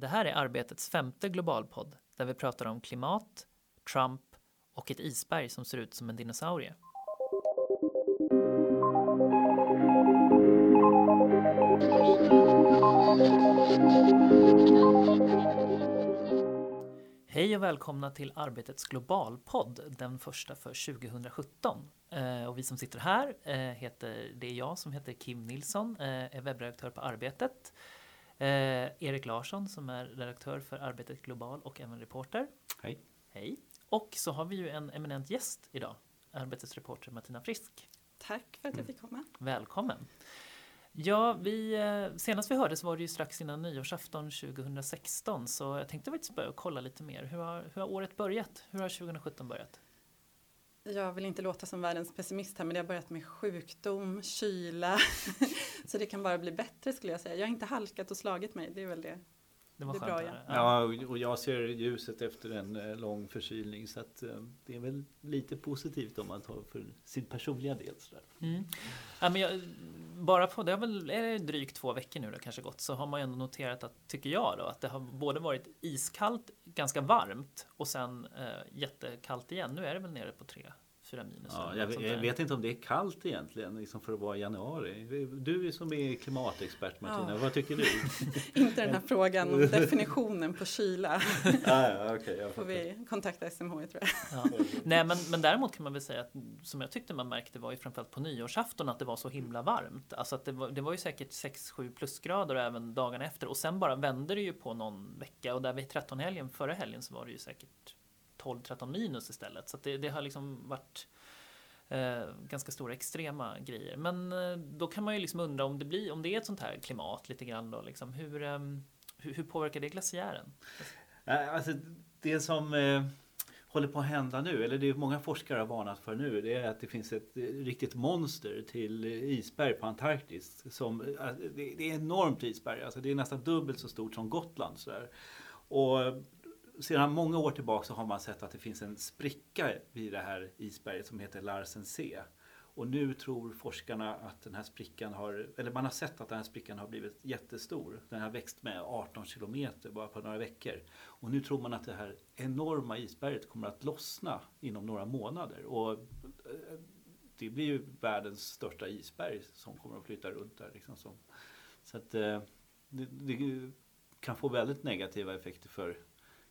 Det här är Arbetets femte globalpodd där vi pratar om klimat, Trump och ett isberg som ser ut som en dinosaurie. Hej och välkomna till Arbetets globalpodd, den första för 2017. Eh, och vi som sitter här eh, heter, det är jag som heter Kim Nilsson, eh, är webbredaktör på Arbetet. Eh, Erik Larsson som är redaktör för Arbetet Global och även reporter. Hej. Hej. Och så har vi ju en eminent gäst idag, Arbetets reporter Martina Frisk. Tack för att jag fick komma. Välkommen. Ja, vi, eh, senast vi hördes var det ju strax innan nyårsafton 2016 så jag tänkte faktiskt börja kolla lite mer. Hur har, hur har året börjat? Hur har 2017 börjat? Jag vill inte låta som världens pessimist här men det har börjat med sjukdom, kyla. så det kan bara bli bättre skulle jag säga. Jag har inte halkat och slagit mig, det är väl det. Det var Det skönt bra, ja. Ja, och jag ser ljuset efter en eh, lång förkylning så att eh, det är väl lite positivt om man tar för sin personliga del. Sådär. Mm. Ja, men jag, bara på, det har väl är det drygt två veckor nu det kanske gått, så har man ju ändå noterat att, tycker jag då, att det har både varit iskallt, ganska varmt och sen eh, jättekallt igen. Nu är det väl nere på tre, fyra minus. Ja, jag, sånt jag vet inte om det är kallt egentligen liksom för att vara i januari. Du som är klimatexpert Martina, Ja. vad tycker du? Inte den här frågan om definitionen på kyla. ah, ja, okay, jag Får vi kontakta SMH tror jag. Ja. Nej, men, men däremot kan man väl säga att som jag tyckte man märkte var ju framförallt på nyårsafton att det var så himla varmt. Alltså att det var, det var ju säkert 6-7 plusgrader även dagarna efter och sen bara vände det ju på någon vecka och där vid 13 helgen förra helgen så var det ju säkert 12-13 minus istället. Så att det, det har liksom varit eh, ganska stora extrema grejer. Men eh, då kan man ju liksom undra om det blir, om det är ett sånt här klimat lite grann då liksom. Hur, eh, hur, hur påverkar det glaciären? Eh, alltså, det som eh, håller på att hända nu, eller det många forskare har varnat för nu, det är att det finns ett riktigt monster till isberg på Antarktis. Som, eh, det, det är enormt isberg, alltså det är nästan dubbelt så stort som Gotland. Så där. Och sedan många år tillbaka så har man sett att det finns en spricka vid det här isberget som heter Larsen C. Och nu tror forskarna att den här sprickan har, eller man har sett att den här sprickan har blivit jättestor. Den har växt med 18 kilometer bara på några veckor. Och nu tror man att det här enorma isberget kommer att lossna inom några månader. Och eh, det blir ju världens största isberg som kommer att flyta runt där. Liksom så. Så att eh, det, det kan få väldigt negativa effekter för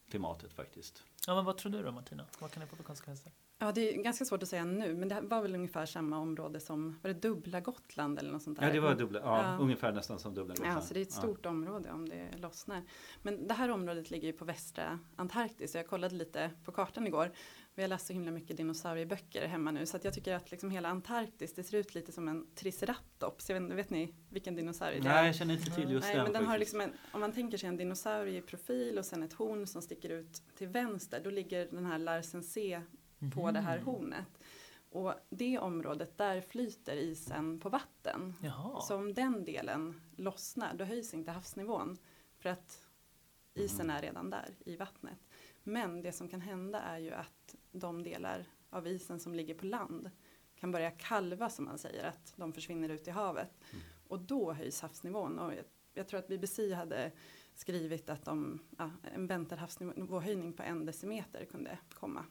klimatet faktiskt. Ja, men vad tror du då Martina? Vad kan det få för konsekvenser? Ja, det är ganska svårt att säga nu, men det var väl ungefär samma område som, var det dubbla Gotland eller något sånt där? Ja, det var dubbla, ja, Ja. ungefär nästan som dubbla Ja, Gotland. så det är ett stort område om det lossnar. Men det här området ligger ju på västra Antarktis. och Jag kollade lite på kartan igår. Vi har läst så himla mycket dinosaurieböcker hemma nu. Så att jag tycker att liksom hela Antarktis, det ser ut lite som en triceratops. Jag vet, vet ni vilken dinosaurie det är? Nej, jag känner inte till just Nej, den. men den har liksom en, om man tänker sig en dinosaurie i profil och sen ett horn som sticker ut till vänster. Då ligger den här Larsen C på det här Mhm. hornet. Och det området, där flyter isen på vatten. Jaha. Så om den delen lossnar, då höjs inte havsnivån. För att isen Mm. är redan där i vattnet. Men det som kan hända är ju att de delar av isen som ligger på land kan börja kalva som man säger, att de försvinner ut i havet. Mm. Och då höjs havsnivån. Och jag, jag tror att BBC hade skrivit att de, ja, en väntad havsnivåhöjning på en decimeter kunde komma.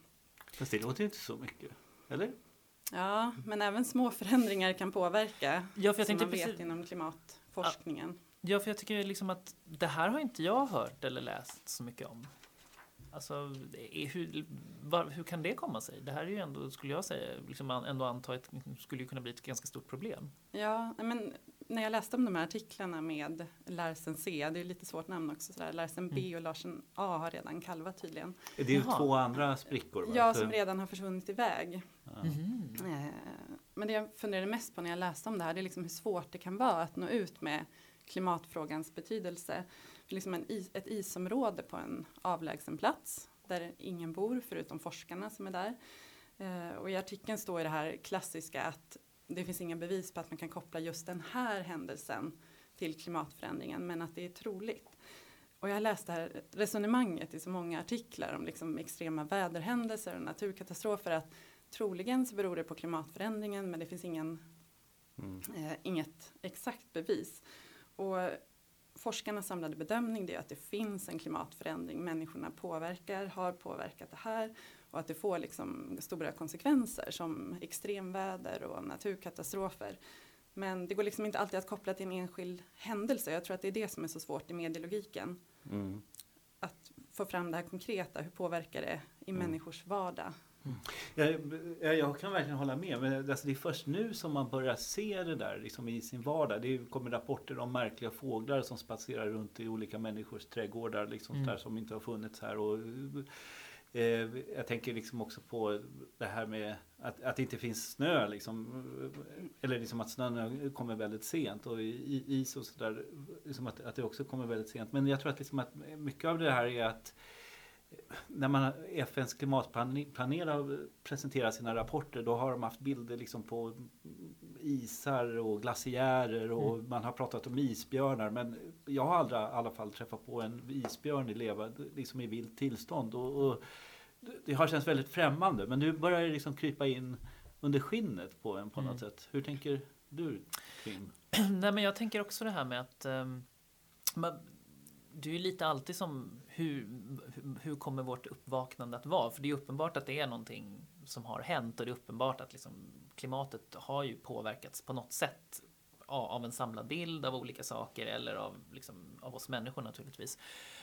Fast det låter ju inte så mycket. Eller? Ja, men även små förändringar kan påverka. Ja, för jag som man vet precis- inom klimatforskningen. Ja, för jag tycker liksom att det här har inte jag hört eller läst så mycket om. Alltså, hur, var, hur kan det komma sig? Det här är ju ändå, skulle jag säga, liksom ändå anta ett, skulle ju kunna bli ett ganska stort problem. Ja, men när jag läste om de här artiklarna med Larsen C, det är lite svårt namn också, sådär. Larsen B Mm. och Larsen A har redan kalvat tydligen. Det är ju Jaha. två andra sprickor. va? Ja, som redan har försvunnit iväg. ja. Eh, Men det jag funderade mest på när jag läste om det här, det är liksom hur svårt det kan vara att nå ut med klimatfrågans betydelse. Liksom en is, ett isområde på en avlägsen plats där ingen bor förutom forskarna som är där. Eh, och i artikeln står det här klassiska att det finns inga bevis på att man kan koppla just den här händelsen till klimatförändringen, men att det är troligt. Och jag har läst det här resonemanget i så många artiklar om liksom extrema väderhändelser och naturkatastrofer att troligen så beror det på klimatförändringen men det finns ingen, Mm. eh, inget exakt bevis. Och forskarnas samlade bedömning det är att det finns en klimatförändring. Människorna påverkar, har påverkat det här och att det får liksom stora konsekvenser som extremväder och naturkatastrofer. Men det går liksom inte alltid att koppla till en enskild händelse. Jag tror att det är det som är så svårt i medielogiken. Mm. Att få fram det här konkreta, hur påverkar det i mm. människors vardag? Jag, jag, kan verkligen hålla med. Men alltså det är först nu som man börjar se det där liksom i sin vardag. Det kommer rapporter om märkliga fåglar som spatserar runt i olika människors trädgårdar. Liksom mm. där som inte har funnits här. Och, eh, jag tänker liksom också på det här med att, att det inte finns snö. Liksom, eller liksom att snön kommer väldigt sent och is och sådär. Liksom att, att det också kommer väldigt sent. Men jag tror att, liksom att mycket av det här är att när man, FNs klimatpanel presenterat sina rapporter då har de haft bilder liksom på isar och glaciärer och mm. man har pratat om isbjörnar men jag har aldrig i alla fall träffat på en isbjörn i leva, liksom i vilt tillstånd. Och, och det har känts väldigt främmande men nu börjar det liksom krypa in under skinnet på en på något mm. sätt. Hur tänker du Kim? Nej men jag tänker också det här med att um, man, det är ju lite alltid som hur, hur kommer vårt uppvaknande att vara? För det är uppenbart att det är någonting som har hänt och det är uppenbart att liksom klimatet har ju påverkats på något sätt av en samlad bild av olika saker eller av, liksom, av oss människor naturligtvis.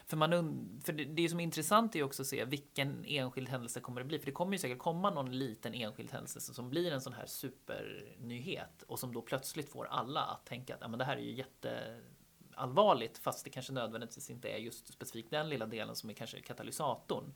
För, man, för det, det som är intressant är också att se vilken enskild händelse kommer det bli. För det kommer ju säkert komma någon liten enskild händelse som blir en sån här supernyhet och som då plötsligt får alla att tänka att ja, men det här är ju jätte allvarligt fast det kanske nödvändigtvis inte är just specifikt den lilla delen som är kanske katalysatorn.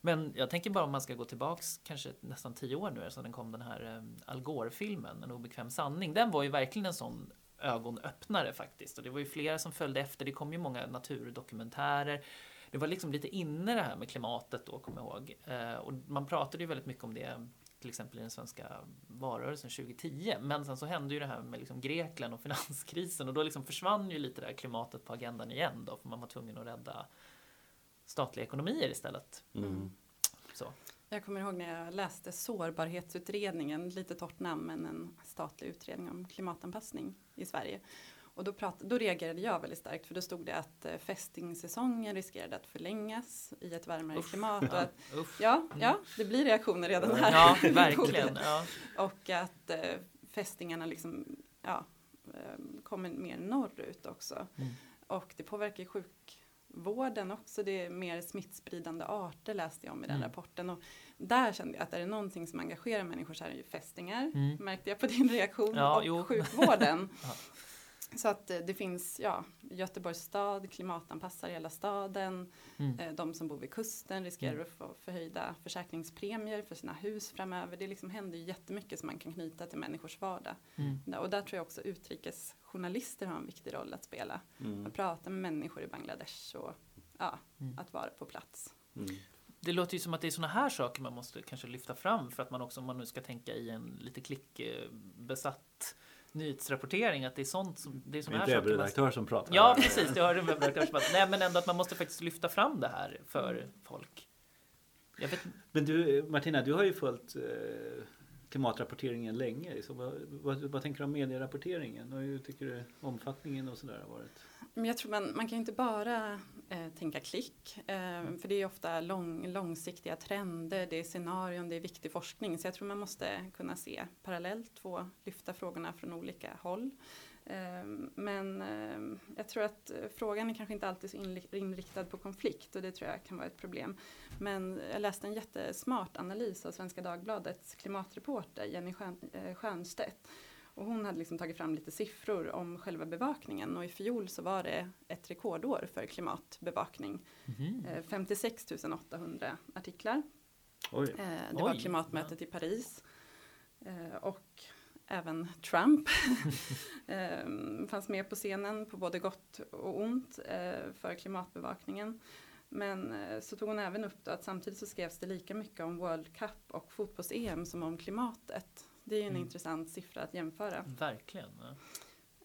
Men jag tänker bara om man ska gå tillbaks kanske nästan tio år nu sedan den kom den här eh, Al Gore-filmen, En obekväm sanning. Den var ju verkligen en sån ögonöppnare faktiskt och det var ju flera som följde efter. Det kom ju många naturdokumentärer. Det var liksom lite inne det här med klimatet då, kommer jag ihåg. Eh, och man pratade ju väldigt mycket om det till exempel i den svenska valrörelsen 2010. Men sen så hände ju det här med liksom Grekland och finanskrisen och då liksom försvann ju lite det här klimatet på agendan igen då för man var tvungen att rädda statliga ekonomier istället. Mm. Så. Jag kommer ihåg när jag läste sårbarhetsutredningen, lite torrt namn men en statlig utredning om klimatanpassning i Sverige. Och då, prat, då reagerade jag väldigt starkt för då stod det att eh, fästingsäsongen riskerade att förlängas i ett varmare Uff, klimat. Och att, ja, ja, det blir reaktioner redan här. Ja, verkligen. Ja. och att eh, fästingarna liksom, ja, eh, kommer mer norrut också. Mm. Och det påverkar sjukvården också. Det är mer smittspridande arter läste jag om i den mm. rapporten. Och där kände jag att är det någonting som engagerar människor så är det ju fästingar. Mm. Märkte jag på din reaktion. Ja, och jo. sjukvården. Så att eh, det finns, ja, Göteborgs stad klimatanpassar hela staden. Mm. Eh, de som bor vid kusten riskerar mm. att få förhöjda försäkringspremier för sina hus framöver. Det liksom händer jättemycket som man kan knyta till människors vardag. Mm. Och där tror jag också utrikesjournalister har en viktig roll att spela. Mm. Att prata med människor i Bangladesh och ja, mm. att vara på plats. Mm. Det låter ju som att det är sådana här saker man måste kanske lyfta fram för att man också, om man nu ska tänka i en lite klickbesatt nyhetsrapportering att det är sånt som det är såna här saker. redaktör man... som pratar. Ja, precis. Det har en webbredaktör som pratar. Nej, men ändå att man måste faktiskt lyfta fram det här för folk. Vet... Men du Martina, du har ju följt eh, klimatrapporteringen länge. Så vad, vad, vad, tänker du om medierapporteringen och hur tycker du omfattningen och sådär har varit? Men jag tror man, man kan inte bara eh, tänka klick. Eh, för det är ofta lång, långsiktiga trender, det är scenarion, det är viktig forskning. Så jag tror man måste kunna se parallellt och lyfta frågorna från olika håll. Eh, men eh, jag tror att frågan är kanske inte alltid så inriktad på konflikt och det tror jag kan vara ett problem. Men jag läste en jättesmart analys av Svenska Dagbladets klimatreporter Jenny eh, Stiernstedt och hon hade liksom tagit fram lite siffror om själva bevakningen och i fjol så var det ett rekordår för klimatbevakning. Mm. 56 800 artiklar. Oj. Eh, det Oj. var klimatmötet ja. i Paris. Eh, och även Trump fanns med på scenen på både gott och ont för klimatbevakningen. Men så tog hon även upp att samtidigt så skrevs det lika mycket om World Cup och fotbolls-EM som om klimatet. Det är en mm. intressant siffra att jämföra. Verkligen.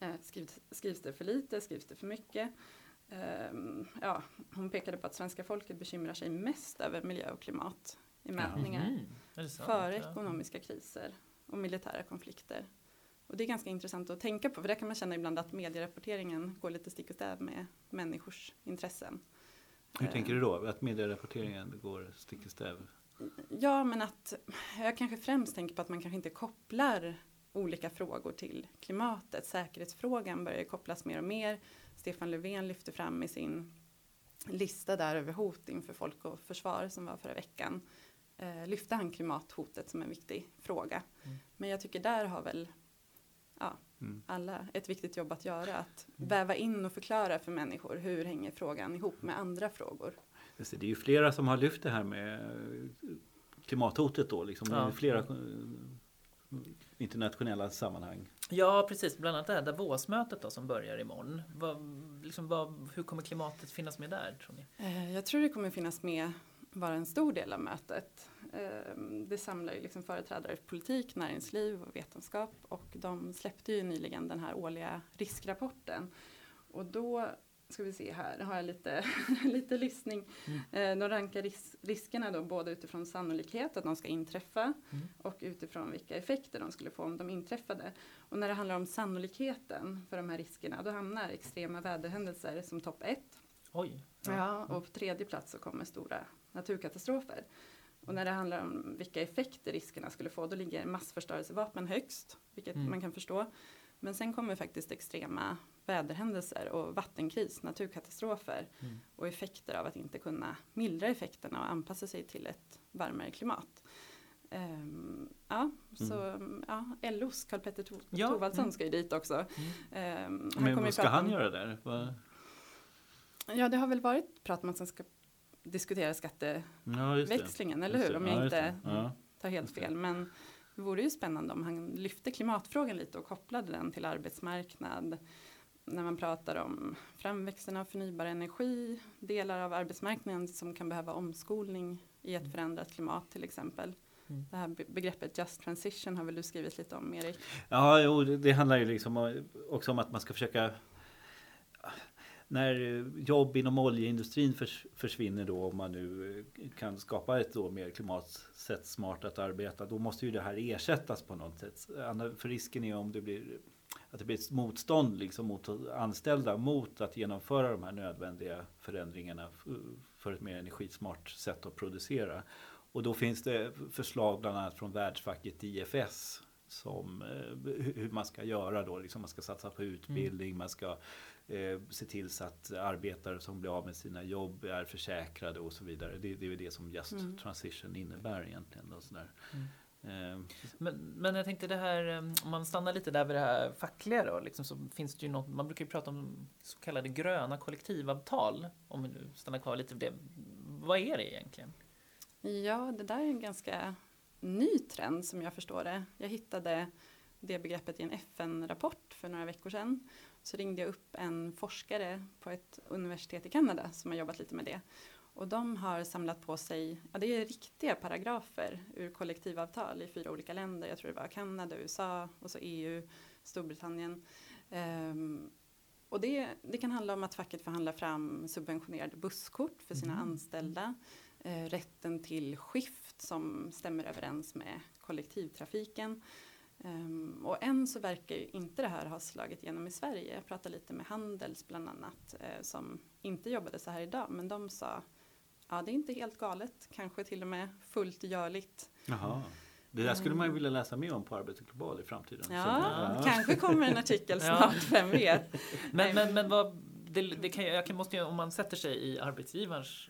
Eh, skrivs, skrivs det för lite? Skrivs det för mycket? Um, ja, hon pekade på att svenska folket bekymrar sig mest över miljö och klimat i mätningar. Mm. Före ekonomiska kriser och militära konflikter. Och det är ganska intressant att tänka på, för där kan man känna ibland att medierapporteringen går lite stick och stäv med människors intressen. Hur Eh, tänker du då? Att medierapporteringen går stick i stäv? Ja, men att jag kanske främst tänker på att man kanske inte kopplar olika frågor till klimatet. Säkerhetsfrågan börjar kopplas mer och mer. Stefan Löfven lyfte fram i sin lista där över hot inför Folk och Försvar som var förra veckan. Eh, lyfte han klimathotet som en viktig fråga. Mm. Men jag tycker där har väl ja, Mm. alla ett viktigt jobb att göra. Att väva in och förklara för människor hur hänger frågan ihop med andra frågor. Det, är ju flera som har lyft det här med klimathotet då. Liksom. Ja. flera eh, internationella sammanhang. Ja, precis. Bland annat det här Davosmötet då som börjar imorgon. Vad, liksom, vad, hur kommer klimatet finnas med där tror ni? Eh, Jag tror det kommer finnas med vara en stor del av mötet. Eh, Det samlar ju liksom företrädare för politik, näringsliv och vetenskap och de släppte ju nyligen den här årliga riskrapporten. Och då ska vi se här, har jag lite, lite listning. Eh, De rankar ris- riskerna då både utifrån sannolikhet att de ska inträffa Mm. och utifrån vilka effekter de skulle få om de inträffade. Och när det handlar om sannolikheten för de här riskerna då hamnar extrema väderhändelser som topp ett. Oj. Ja, och på tredje plats så kommer stora naturkatastrofer. Och när det handlar om vilka effekter riskerna skulle få, då ligger massförstörelsevapen högst, vilket Mm. man kan förstå. Men sen kommer faktiskt extrema väderhändelser och vattenkris, naturkatastrofer Mm. och effekter av att inte kunna mildra effekterna och anpassa sig till ett varmare klimat. Ehm, ja, så ja, LOs Karl-Petter To- Ja, Thorwaldsson mm. ska ju dit också. Mm. Ehm, Men vad ska han om- göra där? Vad- Ja, det har väl varit prat om att man ska diskutera skatte Ja, eller hur? Om Ja, jag just inte. Ja. tar helt fel. Men det vore ju spännande om han lyfte klimatfrågan lite och kopplade den till arbetsmarknad. När man pratar om framväxten av förnybar energi, delar av arbetsmarknaden som kan behöva omskolning i ett förändrat klimat till exempel. Mm. Det här be- begreppet just transition har väl du skrivit lite om Erik? Ja, jo, det, handlar ju liksom om- också om att man ska försöka när eh, jobb inom oljeindustrin förs, försvinner då om man nu eh, kan skapa ett då mer klimatsett smart att arbeta då måste ju det här ersättas på något sätt. För risken är om det blir att det blir ett motstånd liksom mot anställda mot att genomföra de här nödvändiga förändringarna för ett mer energismart sätt att producera. Och då finns det förslag bland annat från världsfacket IFS som eh, hur man ska göra då. Liksom man ska satsa på utbildning, man ska eh, se till så att arbetare som blir av med sina jobb är försäkrade och så vidare. Det, det är väl det som just Mm. transition innebär egentligen. Då, sådär. Eh, Men, men jag tänkte det här, eh, om man stannar lite där vid det här fackliga då, liksom, så finns det ju något, man brukar ju prata om så kallade gröna kollektivavtal, om vi nu stannar kvar lite vid det. Vad är det egentligen? Ja, det där är en ganska ny trend som jag förstår det. Jag hittade det begreppet i en FN-rapport för några veckor sedan. Så ringde jag upp en forskare på ett universitet i Kanada som har jobbat lite med det. Och de har samlat på sig, ja det är riktiga paragrafer ur kollektivavtal i fyra olika länder. Jag tror det var Kanada, USA och så EU, Storbritannien. Ehm, och det, det kan handla om att facket förhandlar fram subventionerade busskort för sina anställda eh, rätten till skift som stämmer överens med kollektivtrafiken. Ehm, och än så verkar ju inte det här ha slagit igenom i Sverige. Jag pratade lite med Handels bland annat eh, som inte jobbade så här idag men de sa ja det är inte helt galet, kanske till och med fullt görligt. Jaha. Det där skulle man ju vilja läsa mer om på Arbete Global i framtiden. Ja, Så- kanske kommer en artikel snart, vem vet. Men, men, men vad, det, det kan, jag kan, måste ju, om man sätter sig i arbetsgivarens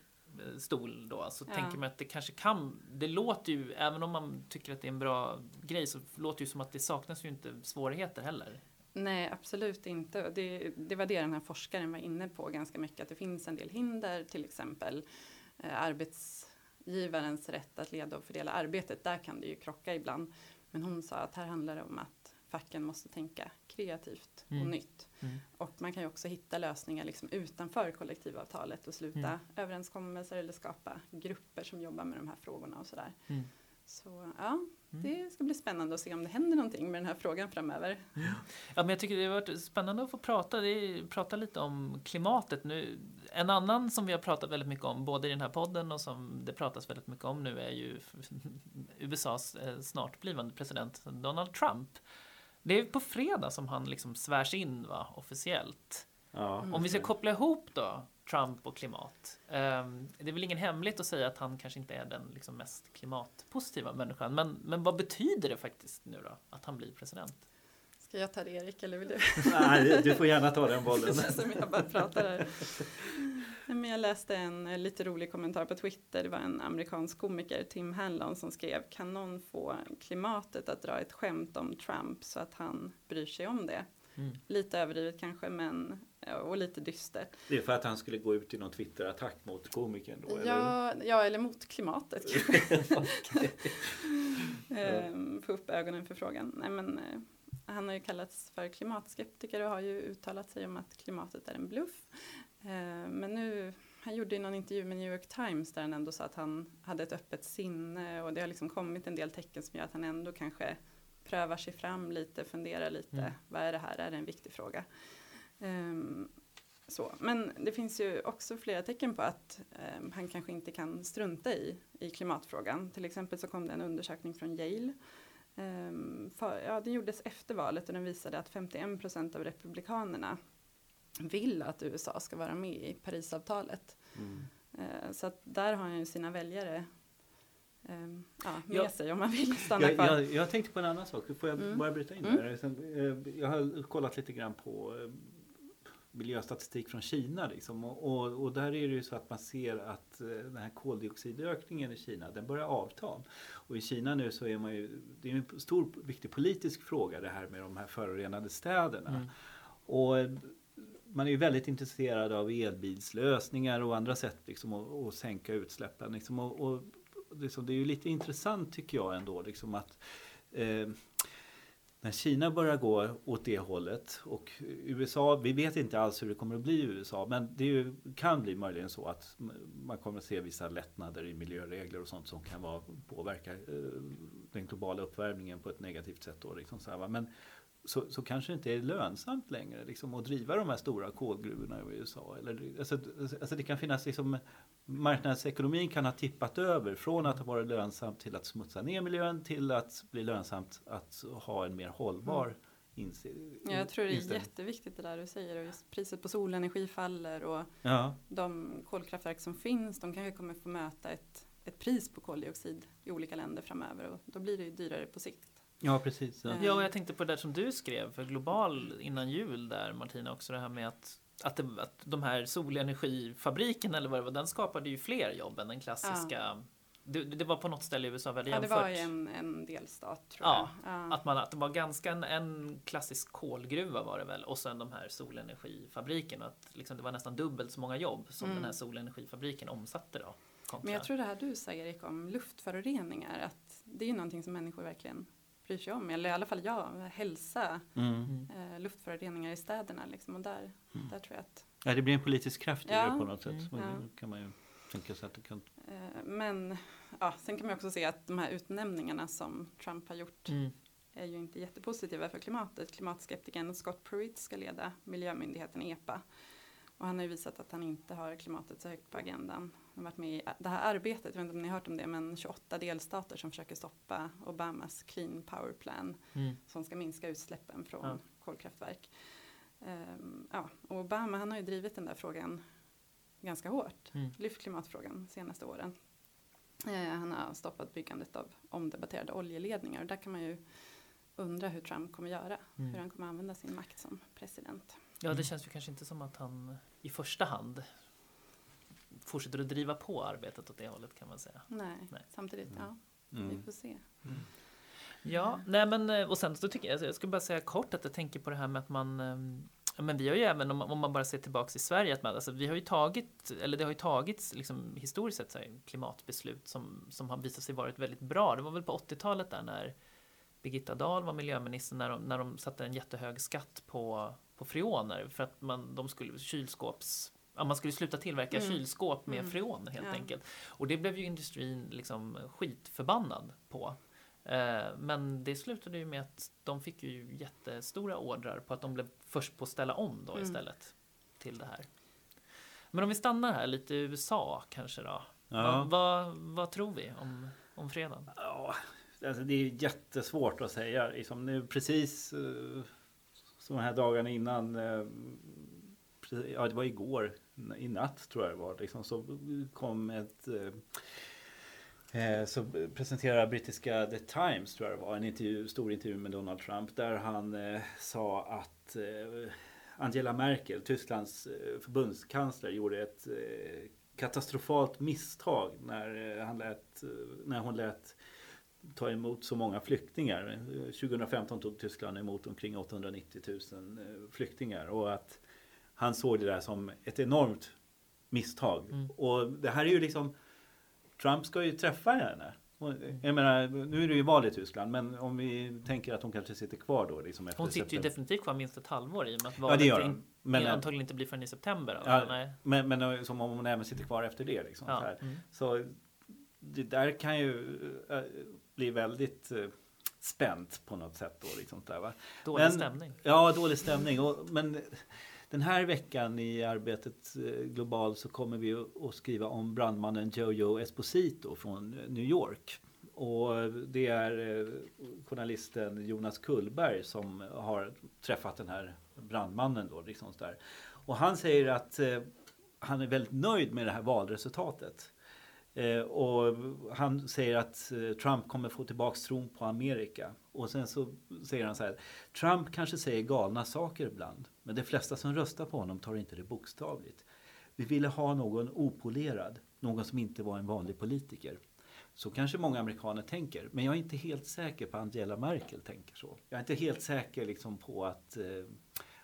stol då, så Ja. tänker man att det kanske kan, det låter ju, även om man tycker att det är en bra grej, så låter det ju som att det saknas ju inte svårigheter heller. Nej, absolut inte. Det, det var det den här forskaren var inne på ganska mycket, att det finns en del hinder, till exempel eh, arbetsgivarens rätt att leda och fördela arbetet. Där kan det ju krocka ibland. Men hon sa att här handlar det om att facken måste tänka kreativt Mm. och nytt. Mm. Och man kan ju också hitta lösningar liksom utanför kollektivavtalet och sluta Mm. överenskommelser eller skapa grupper som jobbar med de här frågorna och sådär. Mm. Så ja, det ska bli spännande att se om det händer någonting med den här frågan framöver. Ja, men jag tycker det har varit spännande att få prata, är, prata lite om klimatet nu. En annan som vi har pratat väldigt mycket om, både i den här podden och som det pratas väldigt mycket om nu, är ju USAs eh, snart blivande president Donald Trump. Det är på fredag som han liksom svärs in va, officiellt. Ja. Om vi ska koppla ihop då Trump och klimat. ehm, det är väl ingen hemlighet att säga att han kanske inte är den liksom mest klimatpositiva människan. Men, men vad betyder det faktiskt nu då att han blir president? Ska jag ta det Erik eller vill du? Nej, du får gärna ta den bollen. Det som jag bara pratar här. Nej, men jag läste en eh, lite rolig kommentar på Twitter. Det var en amerikansk komiker, Tim Hanlon, som skrev Kan någon få klimatet att dra ett skämt om Trump så att han bryr sig om det? Mm. Lite överdrivet kanske, men ja, och lite dystert. Det är för att han skulle gå ut i någon Twitter-attack mot komikern då? Eller? Ja, ja, eller mot klimatet. Ehm, Få upp ögonen för frågan. Nej, men, eh, han har ju kallats för klimatskeptiker och har ju uttalat sig om att klimatet är en bluff. Eh, men nu, han gjorde ju någon intervju med New York Times där han ändå sa att han hade ett öppet sinne och det har liksom kommit en del tecken som gör att han ändå kanske prövar sig fram lite, funderar lite. Mm. Vad är det här? Är det en viktig fråga? Ehm, så. Men det finns ju också flera tecken på att ehm, han kanske inte kan strunta i, i klimatfrågan. Till exempel så kom det en undersökning från Yale. Ehm, för, ja, den gjordes efter valet och den visade att 51 procent av republikanerna vill att USA ska vara med i Parisavtalet. Mm. Eh, så att där har han ju sina väljare ehm, ja, med Ja. sig om man vill stanna Jag, kvar. jag, jag tänkte på en annan sak. Får jag Mm. bara bryta in Mm. där? Sen, eh, Jag har kollat lite grann på eh, miljöstatistik från Kina. Liksom. Och, och, och där är det ju så att man ser att eh, den här koldioxidökningen i Kina den börjar avta. Och i Kina nu så är man ju, det är en stor viktig politisk fråga det här med de här förorenade städerna. Mm. Och eh, man är ju väldigt intresserad av elbilslösningar och andra sätt liksom att, att sänka utsläppen. Liksom. Och, och liksom, det är ju lite intressant tycker jag ändå liksom att eh, när Kina börjar gå åt det hållet och USA, vi vet inte alls hur det kommer att bli i USA men det ju, kan bli möjligen så att man kommer att se vissa lättnader i miljöregler och sånt som kan vara, påverka eh, den globala uppvärmningen på ett negativt sätt. Då, liksom så här. Men så, så kanske det inte är lönsamt längre liksom, att driva de här stora kolgruvorna i USA. Eller, alltså, alltså, alltså det kan finnas liksom, marknadsekonomin kan ha tippat över från att ha varit lönsamt till att smutsa ner miljön till att bli lönsamt att ha en mer hållbar inse- Ja, jag tror det är inställning. jätteviktigt det där du säger och just priset på solenergi faller och Ja, de kolkraftverk som finns de kanske kommer få möta ett, ett pris på koldioxid i olika länder framöver och då blir det ju dyrare på sikt. ja precis. Ja. Eh. Ja, och jag tänkte på det där som du skrev för Global innan jul där Martina också det här med att att, det, att de här solenergifabriken eller vad det var, den skapade ju fler jobb än den klassiska. Det, det var på något ställe i USA vi hade Ja, det var en, en delstat tror Ja, jag. Ja. Att, man, att det var ganska en, en klassisk kolgruva var det väl och sen de här solenergifabriken. och Att liksom det var nästan dubbelt så många jobb som Mm. den här solenergifabriken omsatte då. kontra- Men jag tror det här du sa Erik om luftföroreningar, att det är ju någonting som människor verkligen bryr sig om. Eller i alla fall jag, hälsa, Mm. Mm. eh, luftföroreningar i städerna liksom. Och där, Mm. där tror jag att Ja, det blir en politisk kraft i Ja. det på något sätt. Mm. Ja. kan man ju tänka sig att det kan... Eh, Men ja, sen kan man också se att de här utnämningarna som Trump har gjort Mm. är ju inte jättepositiva för klimatet. Klimatskeptikern Scott Pruitt ska leda miljömyndigheten EPA. Och han har ju visat att han inte har klimatet så högt på agendan. Han har varit med i det här arbetet, jag vet inte om ni har hört om det, men 28 delstater som försöker stoppa Obamas Clean Power Plan Mm. som ska minska utsläppen från Ja. kolkraftverk. Ehm, ja, och Obama han har ju drivit den där frågan ganska hårt, Mm. lyft klimatfrågan de senaste åren. Eh, han har stoppat byggandet av omdebatterade oljeledningar och där kan man ju undra hur Trump kommer göra, Mm. hur han kommer använda sin makt som president. Ja, det känns ju kanske inte som att han i första hand fortsätter att driva på arbetet åt det hållet kan man säga. Nej, Nej. samtidigt, ja, vi Mm. får se. Ja, nej men eh, och sen så tycker jag, jag ska bara säga kort att jag tänker på det här med att man ehm, men vi har ju även om, om man bara ser tillbaks i Sverige att man, alltså, vi har ju tagit eller det har ju tagits liksom historiskt sett så här, klimatbeslut som, som har visat sig varit väldigt bra. Det var väl på 80-talet där när Birgitta Dahl var miljöminister när de, när de satte en jättehög skatt på, på freoner för att man, de skulle kylskåps Ja, man skulle sluta tillverka Mm. kylskåp med Mm. freoner helt Ja. enkelt. Och det blev ju industrin liksom skitförbannad på. Eh, Men det slutade ju med att de fick ju jättestora ordrar på att de blev först på att ställa om då Mm. istället till det här. Men om vi stannar här lite i USA kanske då. Ja. Vad, vad, vad tror vi om, om fredagen? Ja, alltså det är jättesvårt att säga. Liksom nu precis uh, de här dagarna innan, uh, ja det var igår, i natt tror jag det var, liksom, så kom ett eh, eh, så presenterade brittiska The Times, tror jag det var, en intervju, stor intervju med Donald Trump där han eh, sa att Angela Merkel, Tysklands förbundskansler, gjorde ett katastrofalt misstag när, han lät, när hon lät ta emot så många flyktingar. 2015 tog Tyskland emot omkring 890 000 eh, flyktingar och att han såg det där som ett enormt misstag. Mm. Och det här är ju liksom Trump ska ju träffa henne. Jag menar, nu är det ju val i Tyskland, men om vi tänker att hon kanske sitter kvar då. Liksom efter hon sitter september. ju definitivt kvar minst ett halvår i och med att valet ja, in, men, antagligen inte blir förrän i september. Alltså. Ja. Men, men som om hon även sitter kvar efter det. Liksom, ja. så, mm. så det där kan ju äh, bli väldigt äh, spänt på något sätt. Då, liksom, där, va? Dålig men, stämning. Ja, dålig stämning. Och, men den här veckan i arbetet eh, globalt så kommer vi att skriva om brandmannen Jojo Esposito från eh, New York. Och eh, det är journalisten Jonas Kullberg som har träffat den här brandmannen. Då, liksom där. Och han säger att han är väldigt nöjd med det här valresultatet. Eh, och han säger att eh, Trump kommer få tillbaks tron på Amerika. Och sen så säger han så här. Trump kanske säger galna saker ibland. Men de flesta som röstar på honom tar inte det bokstavligt. Vi ville ha någon opolerad. Någon som inte var en vanlig politiker. Så kanske många amerikaner tänker. Men jag är inte helt säker på att Angela Merkel tänker så. Jag är inte helt säker liksom på att eh,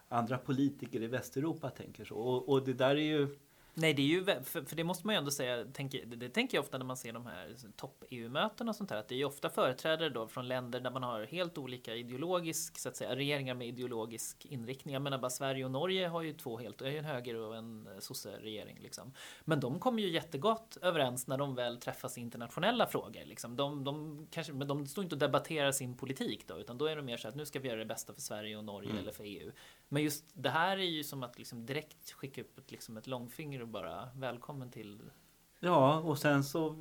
andra politiker i Västeuropa tänker så. Och, och det där är ju Nej, det är ju, för, för, det måste man ju ändå säga, tänker, det, det tänker jag ofta när man ser de här topp-EU-mötena och sånt här, att det är ju ofta företrädare då från länder där man har helt olika ideologisk, så att säga, regeringar med ideologisk inriktning. Jag menar bara Sverige och Norge har ju två helt, en höger och en sosse-regering liksom. Men de kommer ju jättegott överens när de väl träffas i internationella frågor liksom. De, de kanske, men de står inte och debatterar sin politik då, utan då är de mer så att nu ska vi göra det bästa för Sverige och Norge mm. eller för EU. Men just det här är ju som att liksom direkt skicka upp ett, liksom ett långfinger och bara välkommen till Ja, och sen så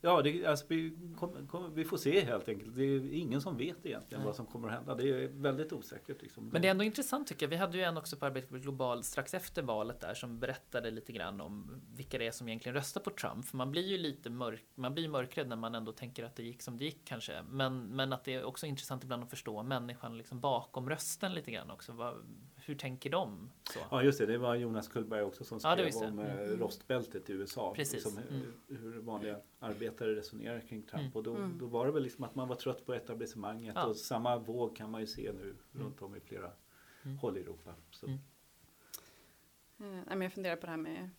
Ja, det, alltså, vi, kom, kom, vi får se helt enkelt. Det är ingen som vet egentligen Nej. vad som kommer att hända. Det är väldigt osäkert. Liksom. Men det är ändå intressant tycker jag. Vi hade ju en också på Arbetet Global strax efter valet där som berättade lite grann om vilka det är som egentligen röstar på Trump. För man blir ju lite mörk, man blir mörkrädd när man ändå tänker att det gick som det gick kanske. Men, men att det är också intressant ibland att förstå människan liksom bakom rösten lite grann också. Vad, hur tänker de? Så. Ja just det, det var Jonas Kullberg också som skrev ja, om eh, mm. rostbältet i USA. Precis. Liksom, mm. hur vanliga arbetare resonerar kring Trump. Mm. Och då, mm. då var det väl liksom att man var trött på etablissemanget. Ja. Och samma våg kan man ju se nu mm. runt om i flera mm. håll i Europa. Så. Mm. jag funderar på det här med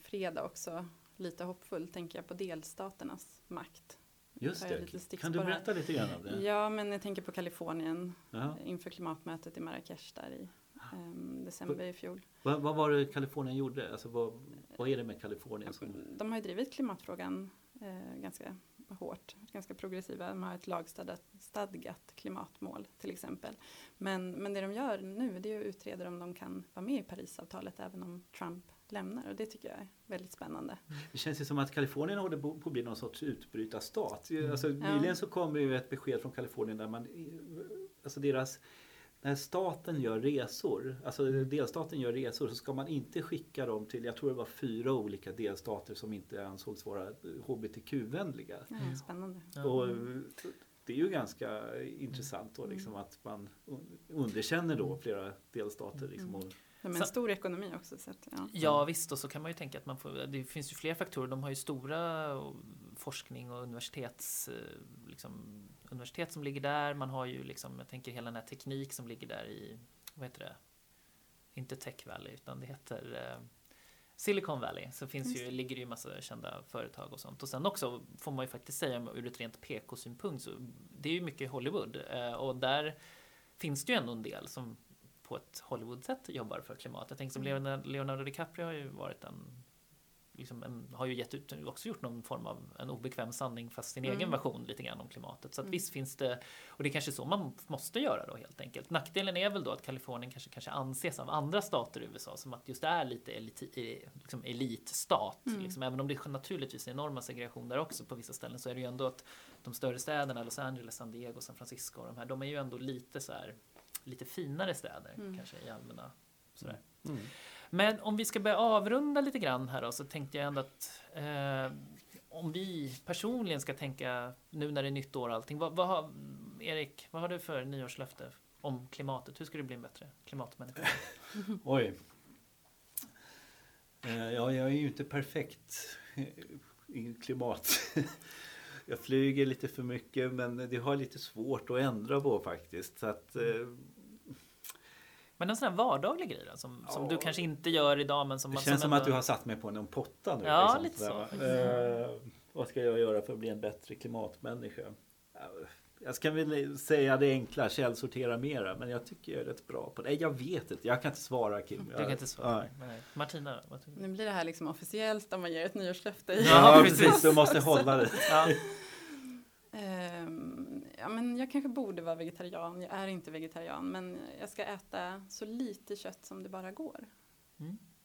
fredag också. Lite hoppfull tänker jag på delstaternas makt. Just det. Kan du berätta lite grann om det? Ja, men jag tänker på Kalifornien Aha. inför klimatmötet i Marrakesh där i december i fjol. Vad, vad, var det Kalifornien gjorde? Alltså, vad, vad är det med Kalifornien? Som... De har ju drivit klimatfrågan eh, ganska hårt, ganska progressiva. De har ett lagstadgat klimatmål till exempel. Men, men det de gör nu det är att utreda om de kan vara med i Parisavtalet även om Trump lämnar och det tycker jag är väldigt spännande. Det känns ju som att Kalifornien håller på att bli någon sorts utbrytarstat. Mm. Alltså, nyligen så kom ju ett besked från Kalifornien där man, alltså deras när staten gör resor, alltså delstaten gör resor så ska man inte skicka dem till, jag tror det var fyra olika delstater som inte ansågs vara HBTQ-vänliga. Mm. Spännande. Och det är ju ganska intressant då liksom mm. att man underkänner då flera delstater. Liksom, och, de är en stor ekonomi också. Så att, ja. ja visst och så kan man ju tänka att man får, det finns ju fler faktorer. De har ju stora forskning och universitets liksom, universitet som ligger där. Man har ju liksom, jag tänker hela den här teknik som ligger där i, vad heter det? Inte Tech Valley utan det heter eh, Silicon Valley. Så finns ju, ligger det ju massa kända företag och sånt. Och sen också får man ju faktiskt säga ur ett rent PK-synpunkt så det är ju mycket Hollywood eh, och där finns det ju ändå en del som på ett Hollywood-sätt jobbar för klimat. Jag tänker som mm. Leonardo DiCaprio har ju varit en liksom en, har ju gett ut, också gjort någon form av en obekväm sanning fast sin Mm. egen version lite grann om klimatet. Så att Mm. visst finns det, och det är kanske så man måste göra då helt enkelt. Nackdelen är väl då att Kalifornien kanske, kanske anses av andra stater i USA som att just det är lite elit, eh, liksom elitstat. Mm. Liksom, även om det är naturligtvis är enorma segregation där också på vissa ställen så är det ju ändå att de större städerna, Los Angeles, San Diego, San Francisco och de här, de är ju ändå lite så här lite finare städer Mm. kanske i allmänna sådär. Men om vi ska börja avrunda lite grann här då så tänkte jag ändå att eh, om vi personligen ska tänka nu när det är nytt år och allting. Vad, vad har, Erik, vad har du för nyårslöfte om klimatet? Hur ska du bli en bättre klimatmänniska? Oj. Eh, Ja, jag är ju inte perfekt eh, i klimat. Jag flyger lite för mycket men det har jag lite svårt att ändra på faktiskt. Så att, eh, men en sån här vardaglig grej då, som, som Ja. du kanske inte gör idag men som det man känns som ändå- att du har satt mig på någon potta nu. Ja, liksom, lite så va? Eh, vad ska jag göra för att bli en bättre klimatmänniska? Ja, Jag ska väl säga det enkla, källsortera mera, men jag tycker jag är rätt bra på det. Nej, jag vet inte, jag kan inte svara Kim. Du kan inte svara. Nej. Nej. Martina, vad tycker du? Nu blir det här liksom officiellt om man ger ett nyårslöfte. Ja, Ja, precis. precis, du måste hålla det. Ja. Ehm, ja, men jag kanske borde vara vegetarian. Jag är inte vegetarian, men jag ska äta så lite kött som det bara går.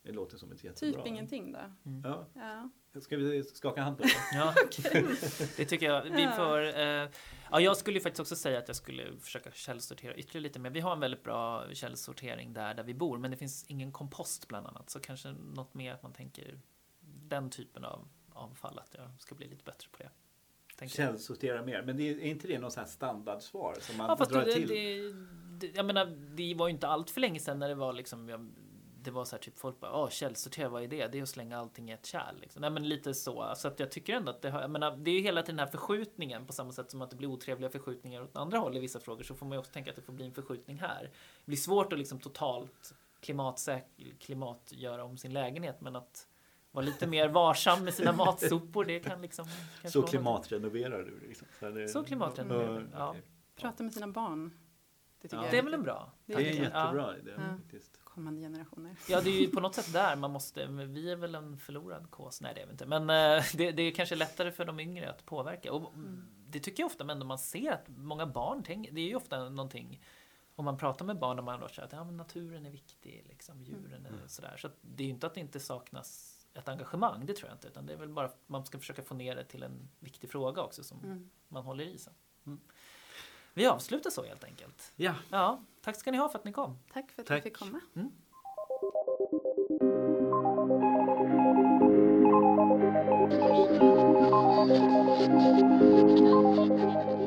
Det låter som ett jättebra. Typ ingenting då. Ja. Ja. Ska vi skaka hand på det? Ja, det tycker jag. Vi får, eh, ja, jag skulle ju faktiskt också säga att jag skulle försöka källsortera ytterligare lite mer. Vi har en väldigt bra källsortering där, där vi bor, men det finns ingen kompost bland annat. Så kanske något mer att man tänker den typen av avfall, att jag ska bli lite bättre på det. Källsortera mer. Men det är inte det här standardsvar som man Ja, fast drar det, till? det, det, jag menar, det var ju inte allt för länge sedan när det var liksom, jag, det var så här typ folk bara, åh källsortera, vad är det? Det är att slänga allting i ett kärl. Liksom. Nej men lite så. Så att jag tycker ändå att det har, jag menar, det är ju hela tiden den här förskjutningen på samma sätt som att det blir otrevliga förskjutningar åt andra håll i vissa frågor så får man ju också tänka att det får bli en förskjutning här. Det blir svårt att liksom totalt klimatsäk, klimatgöra om sin lägenhet men att vara lite mer varsam med sina matsopor det kan liksom Så klimatrenoverar du? Liksom. Så, det, Så klimatrenoverar du, ja. Prata med sina barn. Det Ja. jag Det är väl en bra Det Det är tanke. en Ja. jättebra idé Ja. faktiskt. kommande generationer. Ja, det är ju på något sätt där man måste. Vi är väl en förlorad kås. Nej, det är vi inte. Men eh, det, det är kanske lättare för de yngre att påverka. Och det tycker jag ofta, men man ser att många barn tänker. Det är ju ofta någonting. Om man pratar med barn och man då säger att ja, men naturen är viktig, liksom, djuren är sådär. Så det är ju inte att det inte saknas ett engagemang, det tror jag inte. Utan det är väl bara att man ska försöka få ner det till en viktig fråga också som Mm. man håller i sig. Mm. Vi avslutar så helt enkelt. Ja, Ja, tack ska ni ha för att ni kom. Tack för att Tack. jag fick komma. Thank you.